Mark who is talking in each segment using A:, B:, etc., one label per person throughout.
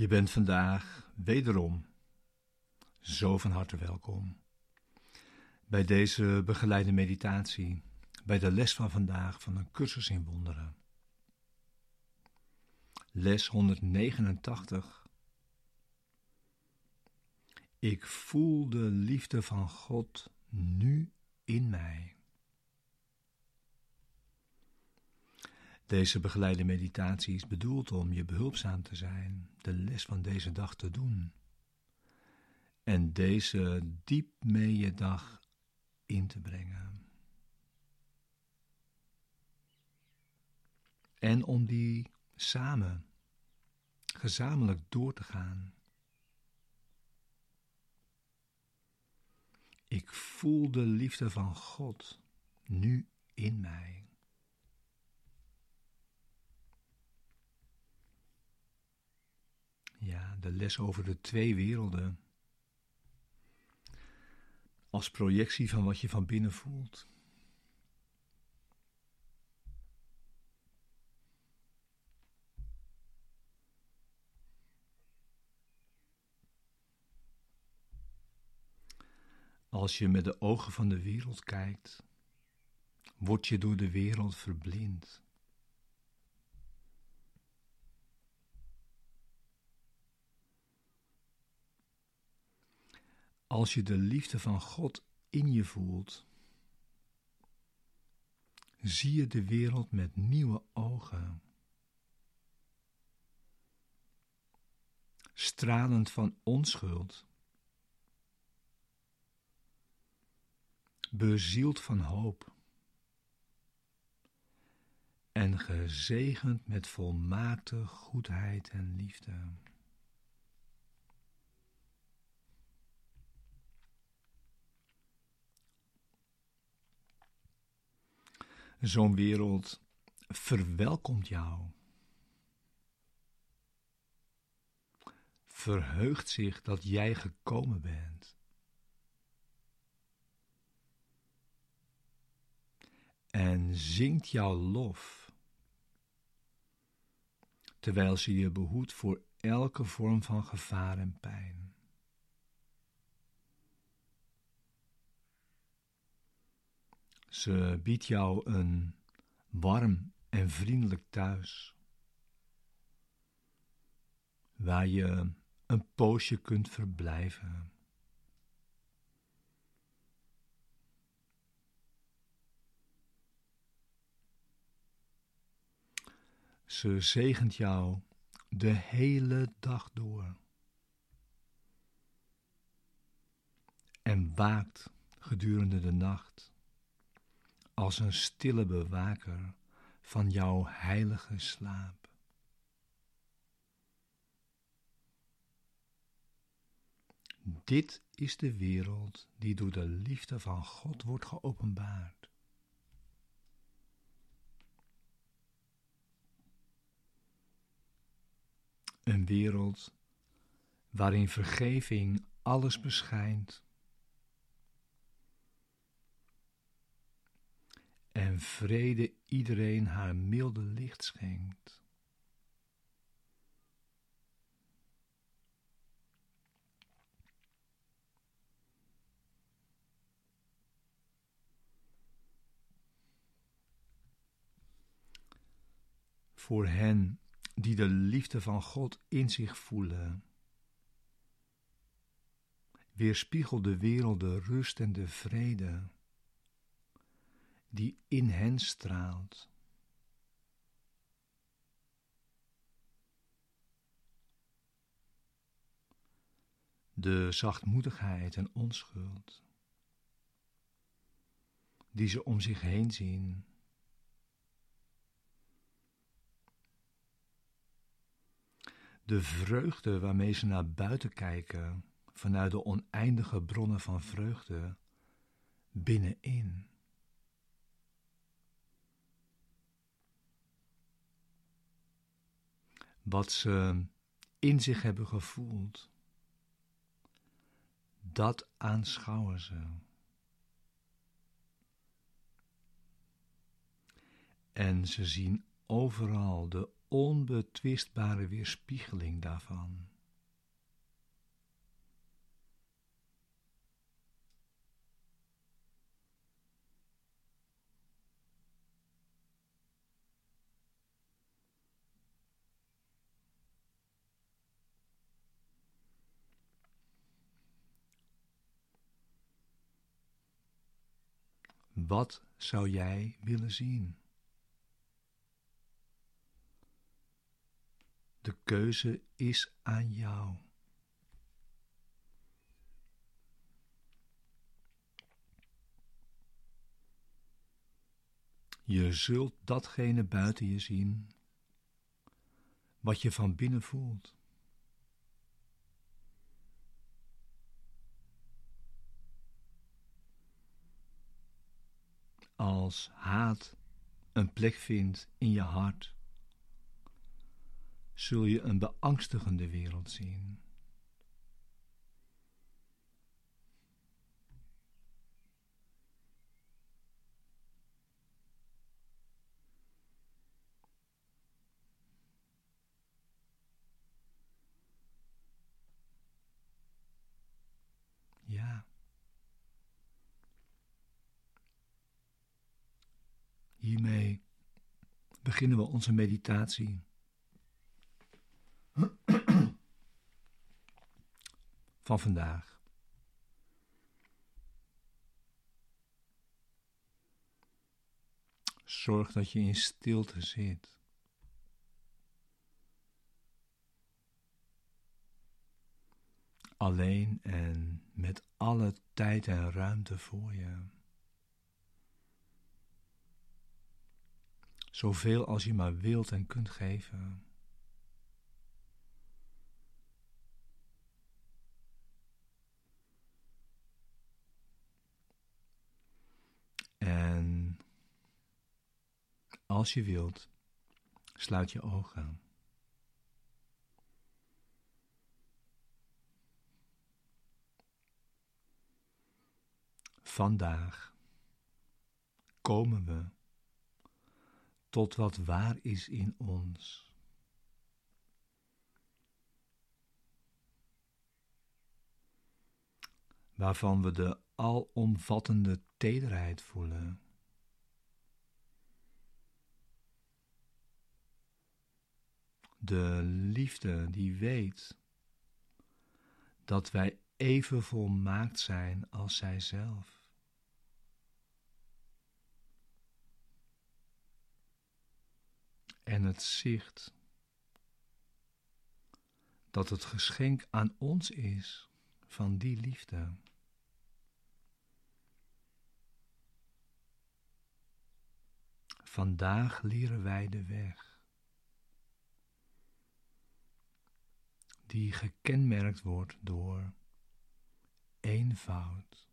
A: Je bent vandaag wederom zo van harte welkom bij deze begeleide meditatie, bij de les van vandaag van een cursus in wonderen. Les 189. Ik voel de liefde van God nu in mij. Deze begeleide meditatie is bedoeld om je behulpzaam te zijn, de les van deze dag te doen en deze diep mee je dag in te brengen. En om die samen, gezamenlijk door te gaan. Ik voel de liefde van God nu in mij. De les over de twee werelden. Als projectie van wat je van binnen voelt. Als je met de ogen van de wereld kijkt, word je door de wereld verblind. Als je de liefde van God in je voelt, zie je de wereld met nieuwe ogen. Stralend van onschuld. Bezield van hoop. En gezegend met volmaakte goedheid en liefde. Zo'n wereld verwelkomt jou. Verheugt zich dat jij gekomen bent. En zingt jouw lof, terwijl ze je behoedt voor elke vorm van gevaar en pijn. Ze biedt jou een warm en vriendelijk thuis, waar je een poosje kunt verblijven. Ze zegent jou de hele dag door en waakt gedurende de nacht als een stille bewaker van jouw heilige slaap. Dit is de wereld die door de liefde van God wordt geopenbaard. Een wereld waarin vergeving alles beschijnt en vrede iedereen haar milde licht schenkt. Voor hen die de liefde van God in zich voelen, weerspiegelt de wereld de rust en de vrede die in hen straalt. De zachtmoedigheid en onschuld die ze om zich heen zien. De vreugde waarmee ze naar buiten kijken vanuit de oneindige bronnen van vreugde binnenin. Wat ze in zich hebben gevoeld, dat aanschouwen ze. En ze zien overal de onbetwistbare weerspiegeling daarvan. Wat zou jij willen zien? De keuze is aan jou. Je zult datgene buiten je zien wat je van binnen voelt. Als haat een plek vindt in je hart, zul je een beangstigende wereld zien. Beginnen we onze meditatie. Van vandaag. Zorg dat je in stilte zit. Alleen en met alle tijd en ruimte voor je. Zoveel als je maar wilt en kunt geven. En als je wilt, sluit je ogen. Vandaag komen we tot wat waar is in ons. Waarvan we de alomvattende tederheid voelen. De liefde die weet dat wij even volmaakt zijn als zijzelf. En het zicht dat het geschenk aan ons is van die liefde. Vandaag leren wij de weg, die gekenmerkt wordt door eenvoud.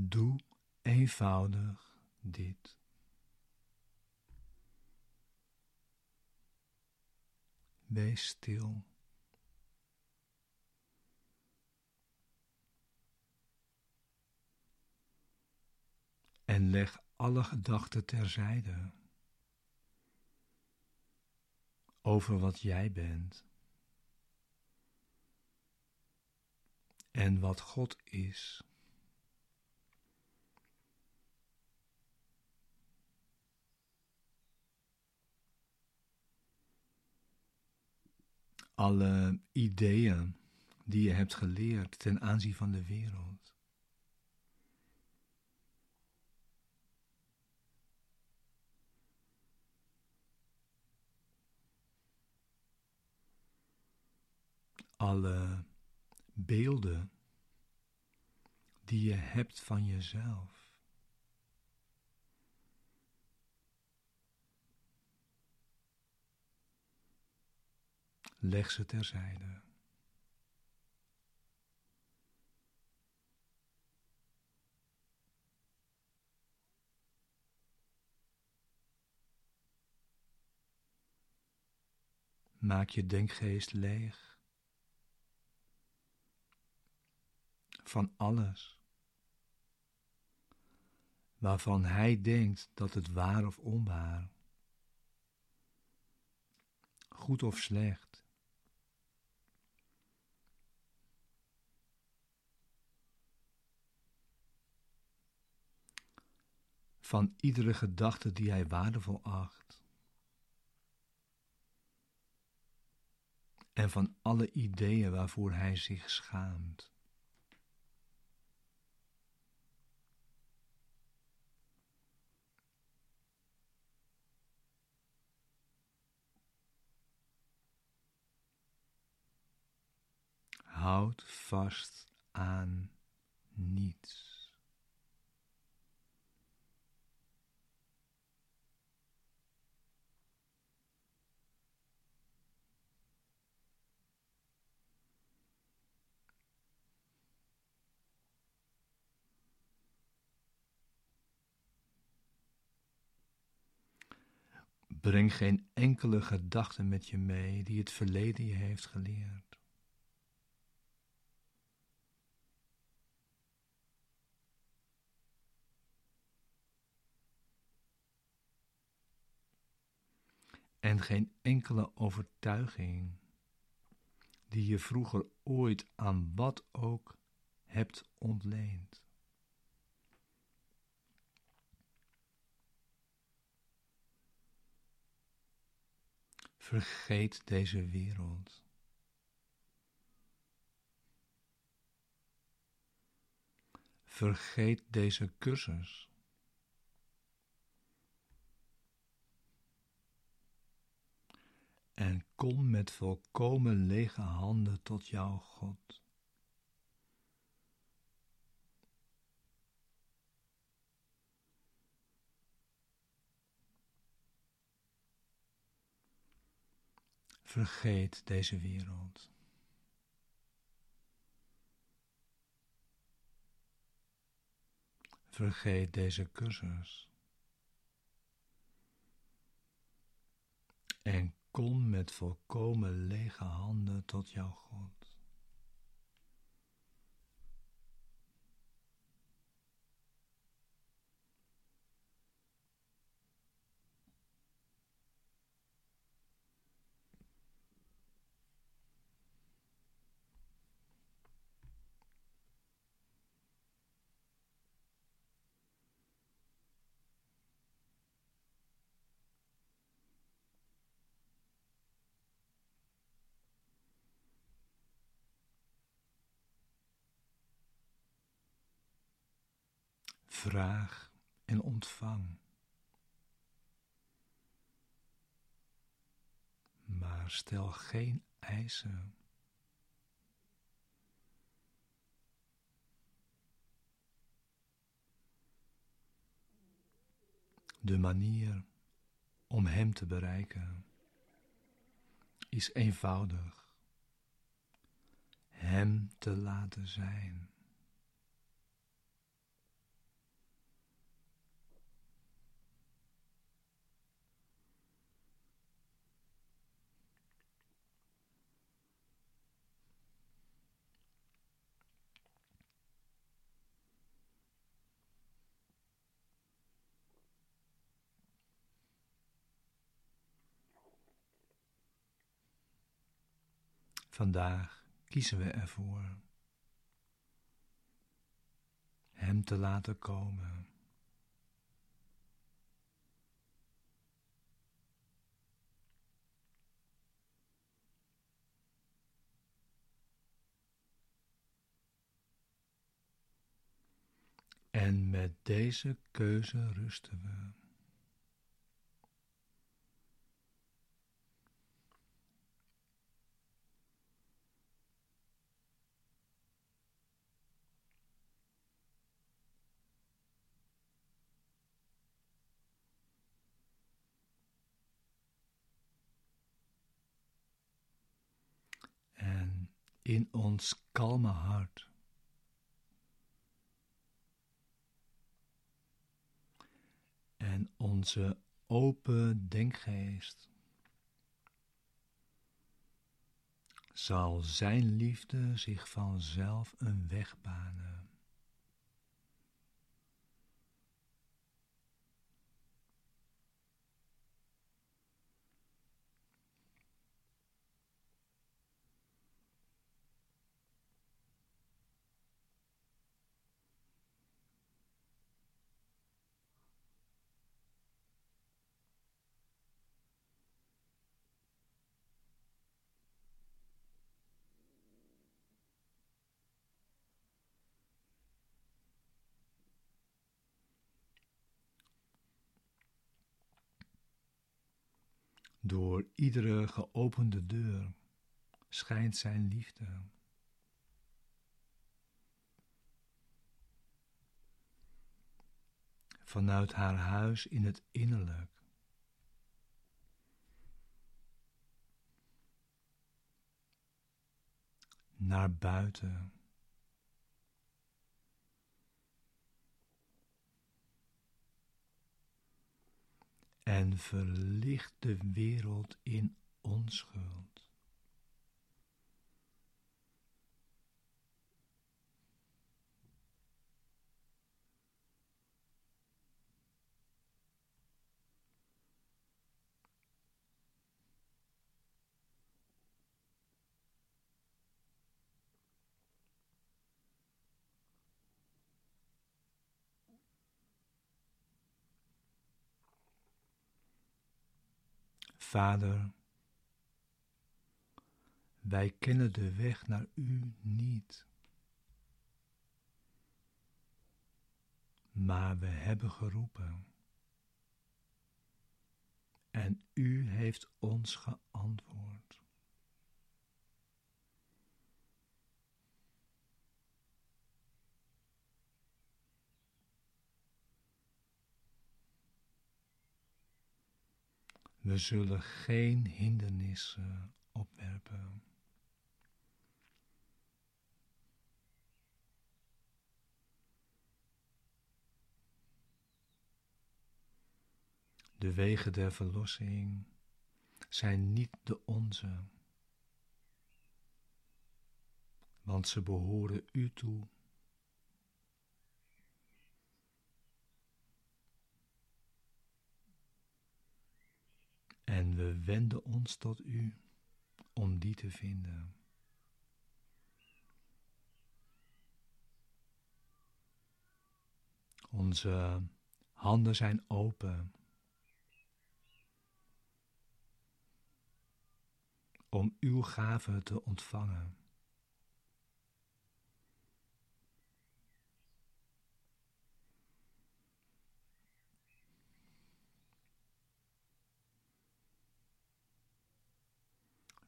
A: Doe eenvoudig dit. Wees stil. En leg alle gedachten terzijde over wat jij bent en wat God is. Alle ideeën die je hebt geleerd ten aanzien van de wereld. Alle beelden die je hebt van jezelf. Leg ze terzijde. Maak je denkgeest leeg van alles waarvan hij denkt dat het waar of onwaar, goed of slecht, van iedere gedachte die hij waardevol acht. En van alle ideeën waarvoor hij zich schaamt. Houd vast aan niets. Breng geen enkele gedachte met je mee die het verleden je heeft geleerd. En geen enkele overtuiging die je vroeger ooit aan wat ook hebt ontleend. Vergeet deze wereld. Vergeet deze cursus. En kom met volkomen lege handen tot jouw God. Vergeet deze wereld. Vergeet deze cursus. En kom met volkomen lege handen tot jouw God. Vraag en ontvang. Maar stel geen eisen. De manier om Hem te bereiken is eenvoudig. Hem te laten zijn. Vandaag kiezen we ervoor Hem te laten komen. En met deze keuze rusten we. In ons kalme hart. En onze open denkgeest zal Zijn liefde zich vanzelf een weg banen. Door iedere geopende deur schijnt Zijn liefde. Vanuit haar huis in het innerlijk naar buiten. En verlicht de wereld in onschuld. Vader, wij kennen de weg naar U niet. Maar we hebben geroepen. En U heeft ons geantwoord. We zullen geen hindernissen opwerpen. De wegen der verlossing zijn niet de onze, want ze behoren u toe. En we wenden ons tot u om die te vinden. Onze handen zijn open om uw gave te ontvangen.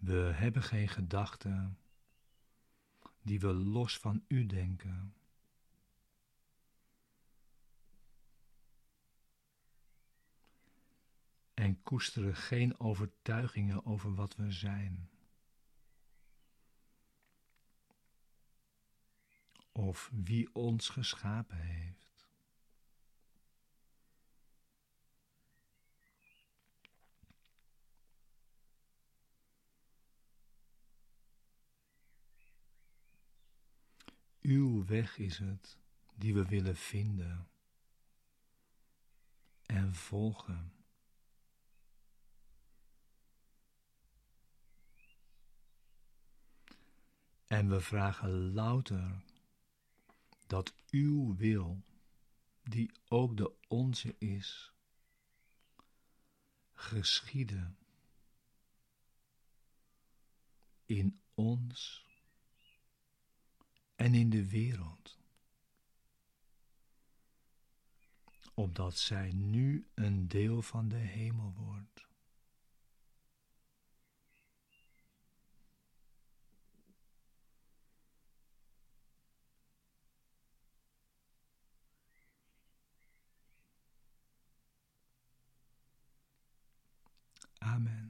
A: We hebben geen gedachten die we los van u denken. En koesteren geen overtuigingen over wat we zijn. Of wie ons geschapen heeft. Uw weg is het die we willen vinden en volgen. En we vragen louter dat uw wil, die ook de onze is, geschieden in ons en in de wereld. Opdat zij nu een deel van de hemel wordt. Amen.